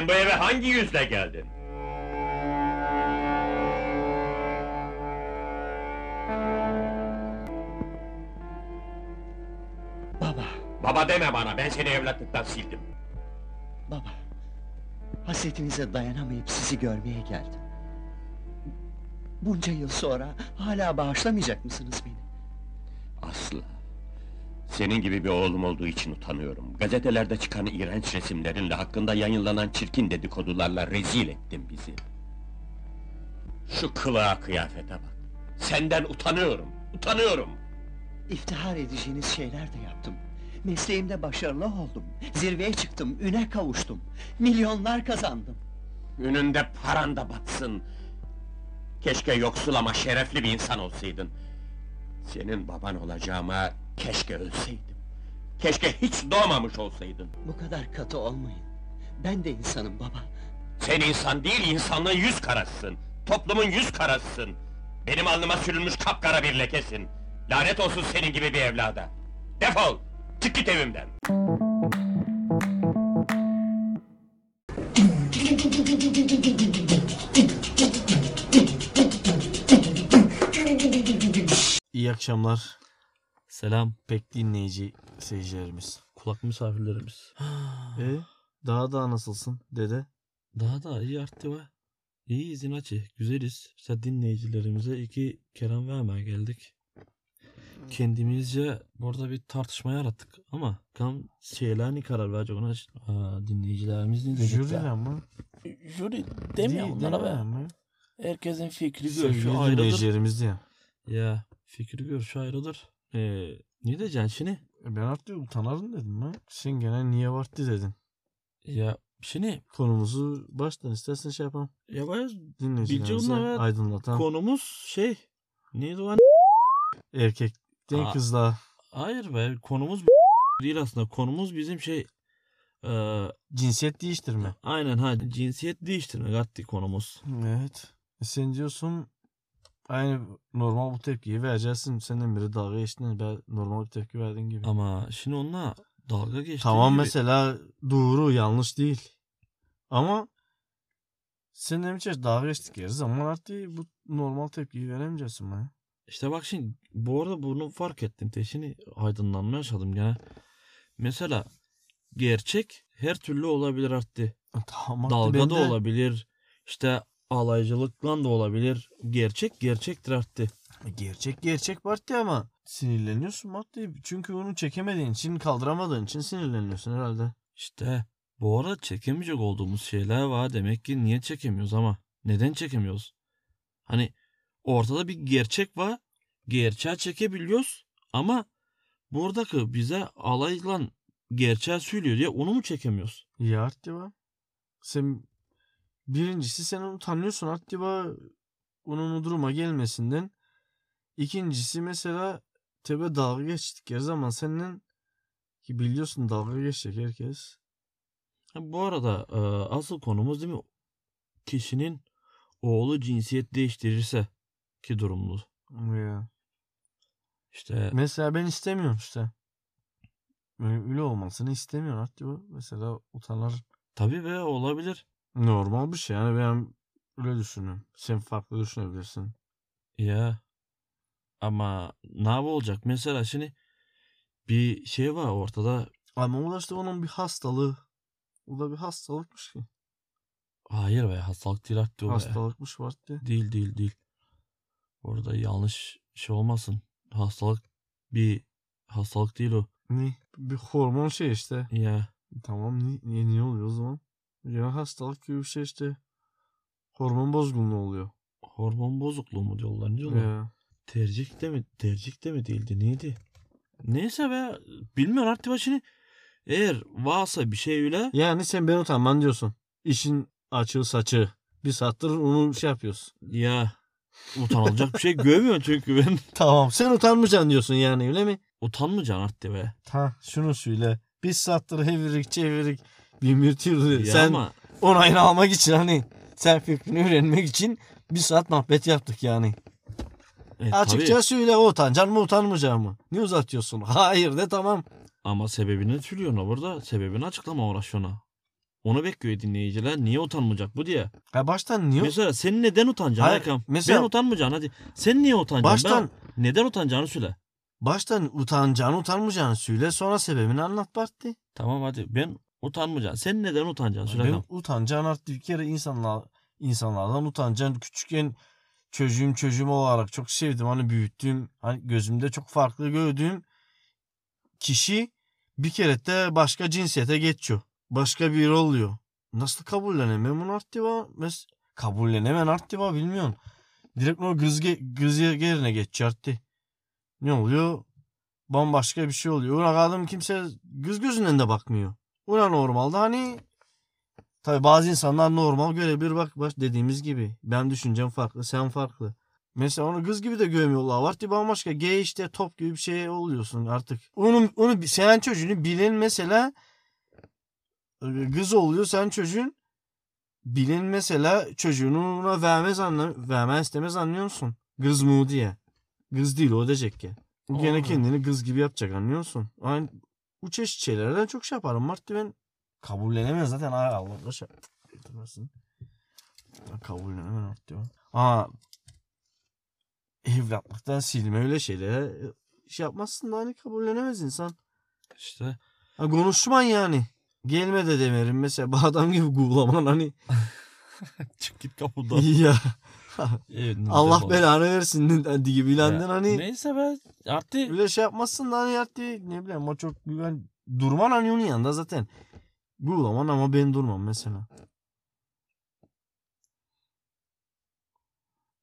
Sen bu eve hangi yüzle geldin? Baba, Baba deme bana, ben seni evlatlıktan sildim. baba. Hasretinize dayanamayıp sizi görmeye geldim. Bunca yıl sonra hala bağışlamayacak mısınız beni? Asla. Senin gibi bir oğlum olduğu için utanıyorum. Gazetelerde çıkan iğrenç resimlerinle hakkında yayınlanan çirkin dedikodularla rezil ettin bizi. Şu kılığa kıyafete bak. Senden utanıyorum, utanıyorum. İftihar edeceğiniz şeyler de yaptım. Mesleğimde başarılı oldum. Zirveye çıktım, üne kavuştum. Milyonlar kazandım. Önünde paran da batsın. Keşke yoksul ama şerefli bir insan olsaydın. Senin baban olacağıma keşke ölseydim. Keşke hiç doğmamış olsaydın. Bu kadar katı olmayın. Ben de insanım baba. Sen insan değil, insanlığın yüz karasısın. Toplumun yüz karasısın. Benim alnıma sürülmüş kapkara bir lekesin. Lanet olsun senin gibi bir evlada. Defol! Çık git evimden! İyi akşamlar. Selam pek dinleyici seyircilerimiz. Kulak misafirlerimiz. E daha daha nasılsın dede? Daha da iyi arttı ve iyiyiz inatçı. Güzeliz. İşte dinleyicilerimize iki kelam vermeye geldik. Kendimizce burada bir tartışma yarattık ama kam şeyler ne karar verecek ona Aa, dinleyicilerimiz ne diyecek? Jüri ya? ama. Jüri demiyor Değil- bunlara be. ama. Herkesin fikri görüşü ayrıdır. dinleyicilerimiz diye. Ya fikri görüşü ayrıdır. Ee, ne diyeceksin şimdi? E ben artık utanarım dedim ben. Sen gene niye vardı dedin. Ya şimdi Konumuzu baştan istersen şey yapalım. ya bayız Dinleyicilerimize onlar- aydınlatan. konumuz şey neydi o Erkekten Aa. kızla Hayır be konumuz değil aslında. Konumuz bizim şey e, cinsiyet değiştirme. aynen ha cinsiyet değiştirme gatti konumuz. Evet. E sen diyorsun aynı normal bu tepkiyi vereceksin. Senden biri dalga geçtiğinde ben normal bir tepki verdin gibi. Ama şimdi onunla dalga geçti. Tamam mesela doğru yanlış değil. Ama sen de bir dalga geçtikleri zaman artık bu normal tepkiyi veremeyeceksin ben. İşte bak şimdi bu arada bunu fark ettim. Teşini aydınlanma yaşadım gene. Mesela gerçek her türlü olabilir arttı. Tamam artık Dalga da de- olabilir. İşte alaycılıkla da olabilir. Gerçek gerçektir arttı. Gerçek gerçek parti ama sinirleniyorsun Matti. Çünkü onu çekemediğin için kaldıramadığın için sinirleniyorsun herhalde. İşte bu arada çekemeyecek olduğumuz şeyler var. Demek ki niye çekemiyoruz ama neden çekemiyoruz? Hani ortada bir gerçek var. Gerçeği çekebiliyoruz ama buradaki bize alayla gerçeği söylüyor diye onu mu çekemiyoruz? Ya Artiva. Sen birincisi sen onu tanıyorsun Artiva. Onun o duruma gelmesinden. İkincisi mesela tebe dalga geçtikleri zaman senin ki biliyorsun dalga geçecek herkes. Bu arada e, asıl konumuz değil mi? Kişinin oğlu cinsiyet değiştirirse ki durumlu. Ya. İşte Mesela ben istemiyorum işte. Böyle öyle olmasını istemiyorum Artiva. Mesela utanır. tabii be olabilir. Normal bir şey yani ben öyle düşünüyorum. Sen farklı düşünebilirsin. Ya ama ne olacak? Mesela şimdi bir şey var ortada. Ama o da işte onun bir hastalığı. O da bir hastalıkmış ki. Hayır be hastalık değil artık o. Hastalıkmış var diye. Değil değil değil. Orada yanlış şey olmasın. Hastalık bir hastalık değil o. Ne? Bir hormon şey işte. Ya Tamam ni niye, niye oluyor o zaman? Ya hastalık gibi bir şey işte. Hormon bozgunluğu oluyor. hormon bozukluğu mu diyorlar ne diyorlar? Ya. Tercih de mi? Tercih de mi değildi neydi? Neyse be bilmiyorum artık başını. Eğer varsa bir şey öyle Yani sen ben utanman diyorsun. İşin açığı saçı. Bir saattir onu şey yapıyoruz. ya utanılacak bir şey görmüyorum çünkü ben. Tamam sen utanmayacaksın diyorsun yani öyle mi? Utanmayacaksın artık be. Ha şunu söyle. Bir saattir hevirik çevirik bir mürtür. Ya Sen ama onayını almak için hani sen fikrini öğrenmek için bir saat muhabbet yaptık yani. e, Açıkça tabii. söyle utanacaksın mı utanmayacaksın mı? Ne uzatıyorsun? Hayır de tamam. Ama sebebini söylüyorsun burada. Sebebini açıklama uğraşıyorsun. Onu bekliyor dinleyiciler. Niye utanmayacak bu diye. Ha baştan niye? Mesela sen neden utanacaksın Hayır, Hakan? mesela- Ben utanmayacaksın hadi. Sen niye utanacaksın? Baştan Ben- neden utanacağını söyle. baştan utanacağını utanmayacağını söyle sonra sebebini anlat Barty. Tamam hadi ben utanmayacağım. Sen neden utanacaksın söyle Ben utanacağın artık bir kere insanlar, insanlardan utanacağın küçükken çocuğum çocuğum olarak çok sevdim. Hani büyüttüğüm, hani gözümde çok farklı gördüğüm kişi bir kere de başka cinsiyete geçiyor. Başka biri oluyor. Nasıl kabullenemem bunu arttiva? Mes kabullenemen arttiva bilmiyorum. Direkt o kız, kız yerine geçiyor artti. Ne oluyor? Bambaşka bir şey oluyor. Ulan adam kimse göz gözünden de bakmıyor. Ona normalde hani Tabi bazı insanlar normal görebilir bak bak dediğimiz gibi. Ben düşüncem farklı, sen farklı. Mesela onu kız gibi de görmüyorlar. Var ki bambaşka gay işte top gibi bir şey oluyorsun artık. Onu, onu sen çocuğunu bilen mesela kız oluyor sen çocuğun bilen mesela çocuğunu ona vermez anla, vermez istemez anlıyor musun? Kız o diye. Kız değil o diyecek ki. Gene kendini kız gibi yapacak anlıyor musun? Aynı, bu çeşit şeylerden çok şey yaparım. Martı ben kabullenemez zaten. Ay Allah şey getirmesin. Kabullenemem artık. Aa evlatlıktan silme öyle şeylere şey yapmazsın da hani kabullenemez insan. İşte Ha, konuşman yani. Gelme de demerim mesela bu adam gibi guğlaman hani çık git kapıdan. ya Allah belanı versin hadi gibi Ya, lenden hani Neyse be artık öyle şey yapmazsın da hani artık ne bileyim o çok güven durman hani onun yanında zaten. Guğlaman ama ben durmam mesela.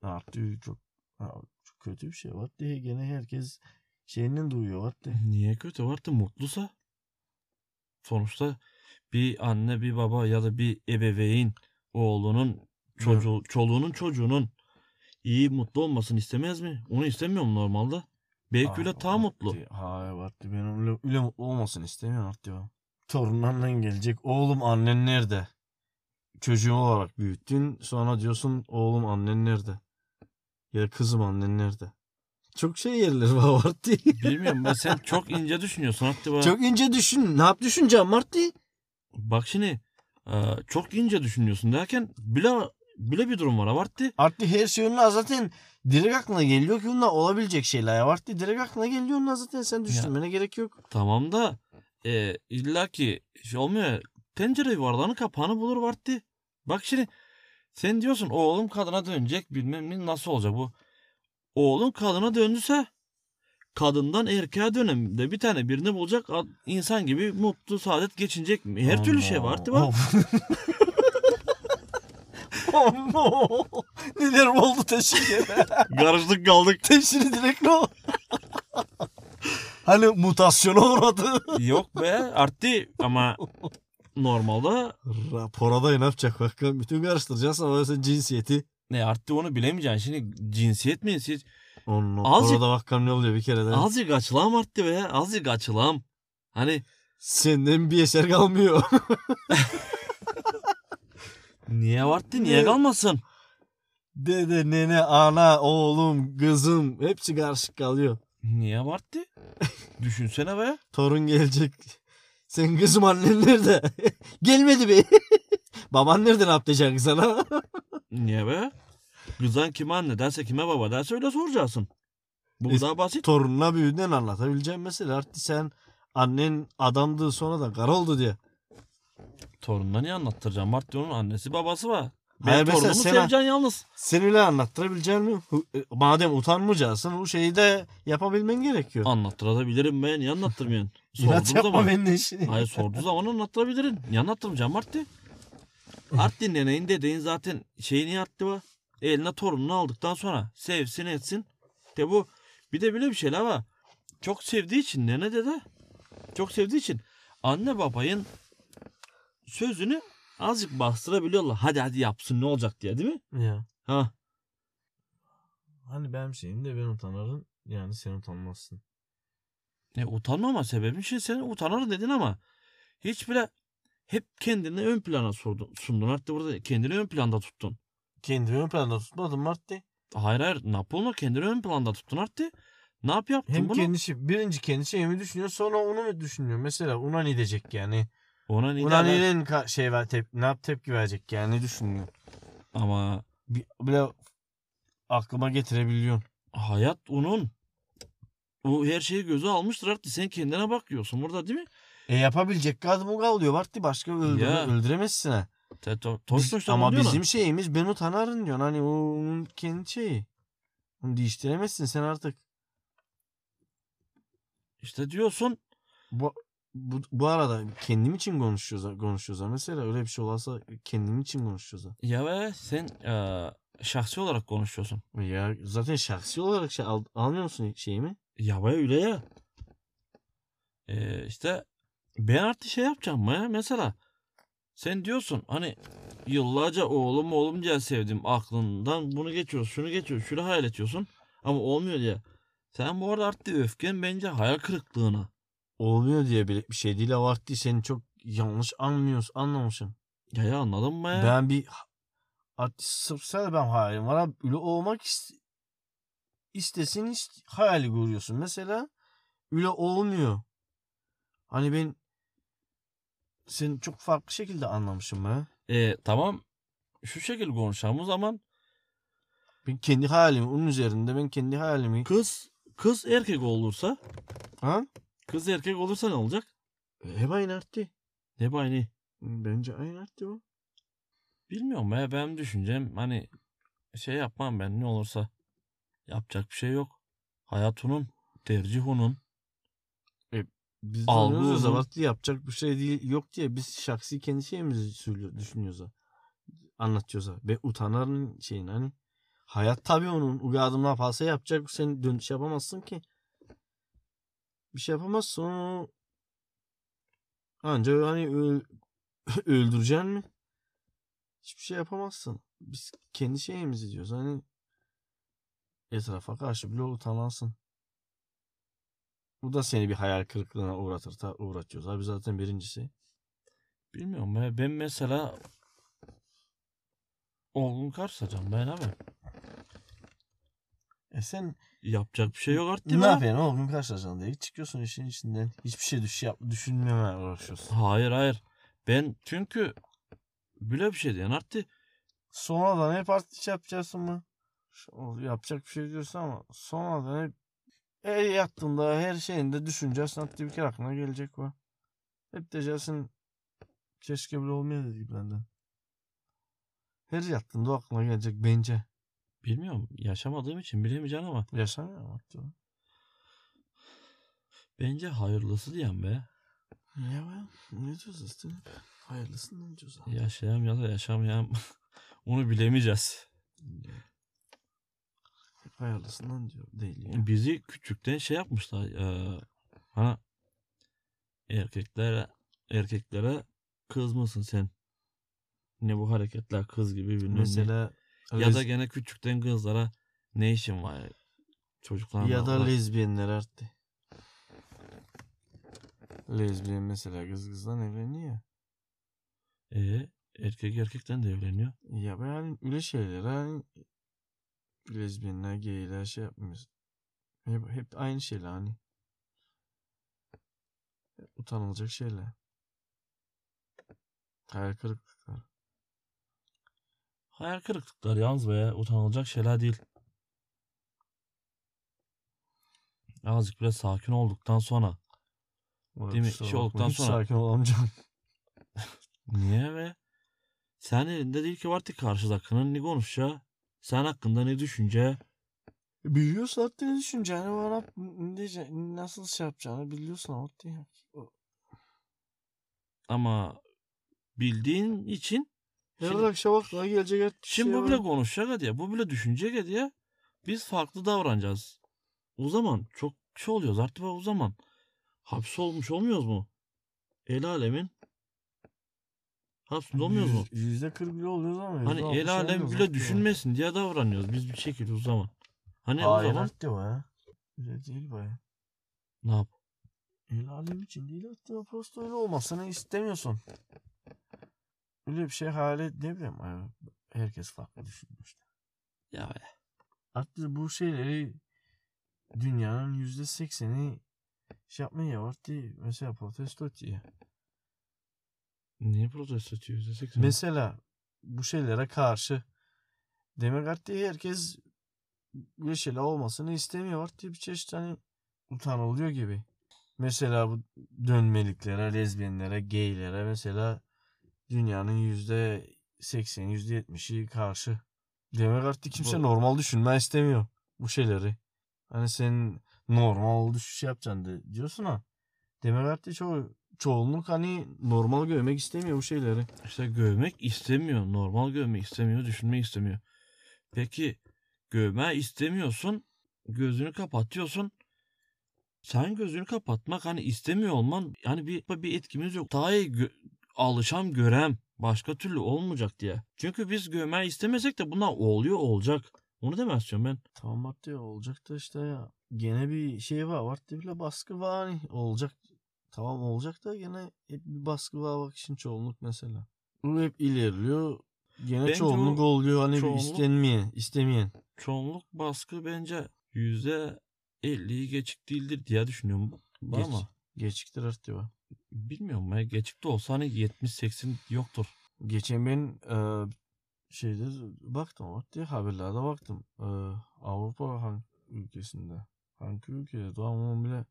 Artık çok, çok kötü bir şey var diye gene herkes şeyinden duyuyor var diye. Niye kötü var da mutlusa? Sonuçta bir anne bir baba ya da bir ebeveyn oğlunun çocuğu, çoluğunun çocuğunun iyi mutlu olmasını istemez mi? Onu istemiyorum normalde. Belki öyle daha mutlu. Hayır Vartti ben öyle, öyle mutlu olmasını istemiyorum Vartti ben. Torunlarla gelecek. Oğlum annen nerede? Çocuğun olarak büyüttün. Sonra diyorsun oğlum annen nerede? Ya da kızım annen nerede? Çok şey yerler var Vartti. Bilmiyorum ben sen çok ince düşünüyorsun Hatta Çok ince düşün. Ne yap düşüneceğim Vartti? Bak şimdi e, çok ince düşünüyorsun derken bile bile bir durum var Avartti. Artık her şey onunla zaten direkt aklına geliyor ki onunla olabilecek şeyler var. Direkt aklına geliyor onunla zaten sen düşünmene gerek yok. Tamam da e, illa ki şey olmuyor. Tencere yuvarlanı kapağını bulur Vartti. Bak şimdi sen diyorsun oğlum kadına dönecek bilmem ne nasıl olacak bu. Oğlum kadına döndüse kadından erkeğe dönemde bir tane birini bulacak insan gibi mutlu saadet geçinecek mi? Her türlü şey var değil mi? Oh, Neler oldu teşhir Karıştık kaldık. Teşhiri direkt o? hani mutasyona uğradı. Yok be arttı ama normalde Rapora da ne yapacak bakalım. Bütün karıştıracağız ama sen cinsiyeti. ne arttı onu bilemeyeceksin. Şimdi cinsiyet mi? Siz, Onun Azıcık- rapora da bakalım ne oluyor bir kere de. azıcık açılam arttı be. Azıcık açılam. Hani Senden bir eser kalmıyor. niye arttı niye kalmasın? Dede, nene, ana, oğlum, kızım hepsi karışık kalıyor. Niye arttı? Düşünsene be. Torun gelecek. Sen kızım annen nerede? Gelmedi be. Baban nerede ne yapacak sana? Niye be? Kızan kime anne derse kime baba derse öyle soracaksın. Bu Es- daha basit. Torununa büyüdüğünden anlatabileceğim mesela artık sen annen adamdı sonra da kara oldu diye. Torununa niye anlattıracağım? Martti onun annesi babası var. Ben Hayır, mesela torunumu sen- seveceksin yalnız. Sen öyle anlattırabilecek mi? Hu- e, Madem utanmayacaksın bu şeyi de yapabilmen gerekiyor. Anlattırabilirim ben. Niye anlattırmıyorsun? İnat Sorduğum yapma zaman. benim de işini. Hayır sorduğu zaman anlattırabilirim. Niye anlattırmayacağım Martti? Artti neneyin dedeyin zaten şeyini yaptı var. Eline torununu aldıktan sonra sevsin etsin. De bu bir de böyle bir şeyler var. Çok sevdiği için nene dede. Çok sevdiği için anne babayın sözünü azıcık bastırabiliyorlar. Hadi hadi yapsın ne olacak diye değil mi? Ya. Ha. Hani benim şeyim de ben utanırım. Yani sen utanmazsın. E, utanmama sebebin şey sen utanır dedin ama hiç bile hep kendini ön plana sordun, sundun. Hatta burada kendini ön planda tuttun. Kendimi ön planda tutmadım Martti. Hayır hayır Napolno kendini ön planda tuttun Artti. Ne yap yaptın Hem bunu? kendi şey, birinci kendi şeyimi düşünüyor sonra onu mu düşünüyor? Mesela ona ne diyecek yani? Ona neyin ka- şey ver tep ne yap tepki verecek yani ne düşünüyorsun? Ama Bir, bile aklıma getirebiliyorsun. hayat onun. O her şeyi göze almıştır artık. Sen kendine bakıyorsun burada değil mi? E yapabilecek kadın o kalıyor Barty başka öldürme, Ya. öldüremezsin ha. Te, to, Biz- Tolstoy'da ama bunu diyorlar. bizim şeyimiz ben utanarım diyorsun hani o onun kendi şeyi. Onu değiştiremezsin sen artık. İşte diyorsun Bu, bu, bu arada kendim için konuşuyoruz, konuşuyoruz mesela öyle bir şey olursa kendim için konuşuyoruz. ya ve sen eee, şahsi olarak konuşuyorsun. Ya zaten şahsi olarak şey al, almıyor musun şeyimi? Ya be öyle ya. Ee, işte ben artık şey yapacağım mı ya mesela. Sen diyorsun hani yıllarca oğlum oğlum diye sevdim aklından bunu geçiyorsun şunu geçiyorsun şunu hayal ediyorsun ama olmuyor diye. Sen bu arada artık öfken bence hayal kırıklığına. Olmuyor diye bir, bir şey değil abarttı seni çok yanlış anlıyorsun anlamışsın. Ya ya anladın mı ya? Ben bir artist sırf ben hayalim var öyle olmak ist istesin ist hayali görüyorsun mesela öyle olmuyor. Hani ben seni çok farklı şekilde anlamışım ben. Ee, tamam şu şekilde konuşalım o zaman Ben kendi hayalimi onun üzerinde ben kendi hayalimi kız kız erkek olursa ha? Kız erkek olursa ne olacak? Hep aynı arttı. Ne bu aynı? Bence aynı arttı bu. Bilmiyorum ya benim düşüncem hani şey yapmam ben ne olursa. Yapacak bir şey yok. Hayat onun. Tercih onun. Biz de Algı abartı yapacak bir şey değil yok diye biz şahsi kendi şeyimizi söylüyor, düşünüyoruz. Anlatıyoruz. Ve utanarın şeyin hani. Hayat tabii onun. Ugadım ne yaparsa yapacak. Sen dönüş yapamazsın ki. Bir şey yapamazsın. Onu anca hani öl, öldüreceksin mi? Hiçbir şey yapamazsın. Biz kendi şeyimizi diyoruz. Hani etrafa karşı bile utanansın. Bu da seni bir hayal kırıklığına uğratır. Ta, uğratıyoruz. Abi zaten birincisi. Bilmiyorum ya ben mesela olgun karşılayacağım ben abi. E sen Yapacak bir şey yok artık. ne yapıyorsun oğlum karşılaşan diye çıkıyorsun işin içinden. Hiçbir şey düş yap, düşünmemeye uğraşıyorsun. Hayır hayır. Ben çünkü böyle bir şey diyen artık Sonradan hep artık şey yapacaksın mı? Yapacak bir şey diyorsun ama sonradan hep her yattığında her şeyinde düşüneceksin. Hatta bir kere aklına gelecek o. Hep diyeceksin keşke böyle olmayaydı gibi benden. Her yattığında aklına gelecek bence. Bilmiyorum yaşamadığım için bilemeyeceğim ama Yaşamıyor mu? hatta? bence hayırlısı diyen be. Ya ben ne diyoruz işte? Hayırlısından diyoruz. abi. Yaşayam ya da yaşamayam onu bilemeyeceğiz. Hep hayırlısından diyor. Değil ya. Bizi küçükten şey yapmışlar. eee hani erkeklere erkeklere kız mısın sen? Ne bu hareketler kız gibi bilmem ne. Mesela Ya da gene küçükten kızlara ne işin var? Çocuklarla. ya da lezbiyenler arttı. Lezbiyen mesela kız kızdan evleniyor. Ee, erkek erkekten de evleniyor. Ya ben hani öyle şeyler hani lezbiyenler, gayler şey yapmıyoruz. Hep, hep aynı şeyler hani. Utanılacak şeyler. Hayal kırıklıklar. Hayal kırıklıklar yalnız be utanılacak şeyler değil. Azıcık bile sakin olduktan sonra. Vay, Değil mi? Şey bakma, olduktan hiç sonra- sakin olamayacağım. Niye be? Sen elinde değil ki artık karşıdakinin ne konuşacağı. Sen hakkında ne düşünce. Biliyorsun hatta ne düşüneceğini diyeceğini, nasıl şey yapacağını biliyorsun ya. Ama bildiğin için Her Şimdi- akşam aklına gelecek her Şimdi şey bu bile var. konuşacak hadi ya. Bu bile düşünecek hadi ya. Biz farklı davranacağız. O zaman çok şey oluyoruz artık o zaman. Hapsolmuş olmuyoruz mu? El alemin hapsinde olmuyoruz mu? Yüz- Yüzde kırk bile oluyoruz ama. Hani el alem bile düşünmesin diye davranıyoruz biz bir şekilde o zaman. Hani o Hayır zaman hatta o ya. Öyle değil baya. ne yap? El alem için değil hatta prosto öyle olmasını istemiyorsun. Öyle bir şey hale ne bileyim ya, herkes farklı düşünüyor işte. Ya be. Hatta bu şeyleri dünyanın yüzde sekseni şey yapmaya var diye mesela protesto diye. Niye protesto ediyoruz desek sana? Mesela bu şeylere karşı demek artık herkes bir şeyler olmasını istemiyor. Artık bir çeşit hani utanılıyor gibi. Mesela bu dönmeliklere, lezbiyenlere, gaylere mesela dünyanın yüzde seksen, yüzde yetmişi karşı. Demek artık kimse Bu- normal düşünme istemiyor bu şeyleri. Hani sen normal düşüş yapacaksın de, diyorsun ha. Demek artık ço çoğunluk hani normal görmek istemiyor bu şeyleri. İşte görmek istemiyor. Normal görmek istemiyor. Düşünmek istemiyor. Peki görme istemiyorsun. Gözünü kapatıyorsun. Sen gözünü kapatmak hani istemiyor olman hani bir bir etkimiz yok. Daha iyi gö- alışam görem. Başka türlü olmayacak diye. Çünkü biz görmeyi istemesek de bunlar oluyor olacak. Onu demek istiyorum ben. Tamam Martı olacak da işte ya. Gene bir şey var. Martı bile baskı var hani. Olacak. Tamam olacak da gene hep bir baskı var bak için çoğunluk mesela. Bu hep ilerliyor. Gene Bence çoğunluk o oluyor hani bir çoğunluk- istenmeyen, istemeyen. Çoğunluk baskı bence yüzde 50'yi geçik değildir diye düşünüyorum. Geç, Ama geçiktir artık var. bilmiyorum ya geçikte olsa hani 70-80 yoktur. Geçen ben e, şeyde baktım Martı haberlerde baktım. E, Avrupa hangi ülkesinde? Hangi ülkede? Doğan bile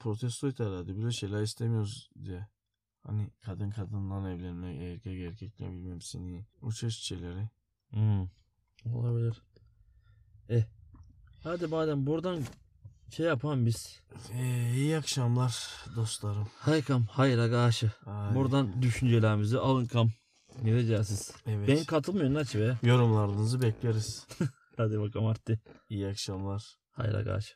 protesto ederlerdi. Bile şeyler istemiyoruz diye. Hani kadın kadından evlenmek, erkek erkekle bilmem seni. O çeşit şeyleri. Hmm. Olabilir. Eh. Hadi madem buradan şey yapan biz. Ee, iyi akşamlar dostlarım. Haykam hayra. Hadi. Buradan düşüncelerimizi alın kam. Ne diyeceksiniz? evet. Ben katılmıyorum lan be. Yorumlarınızı bekleriz. Hadi bakalım artık. İyi akşamlar. Hayra karşı.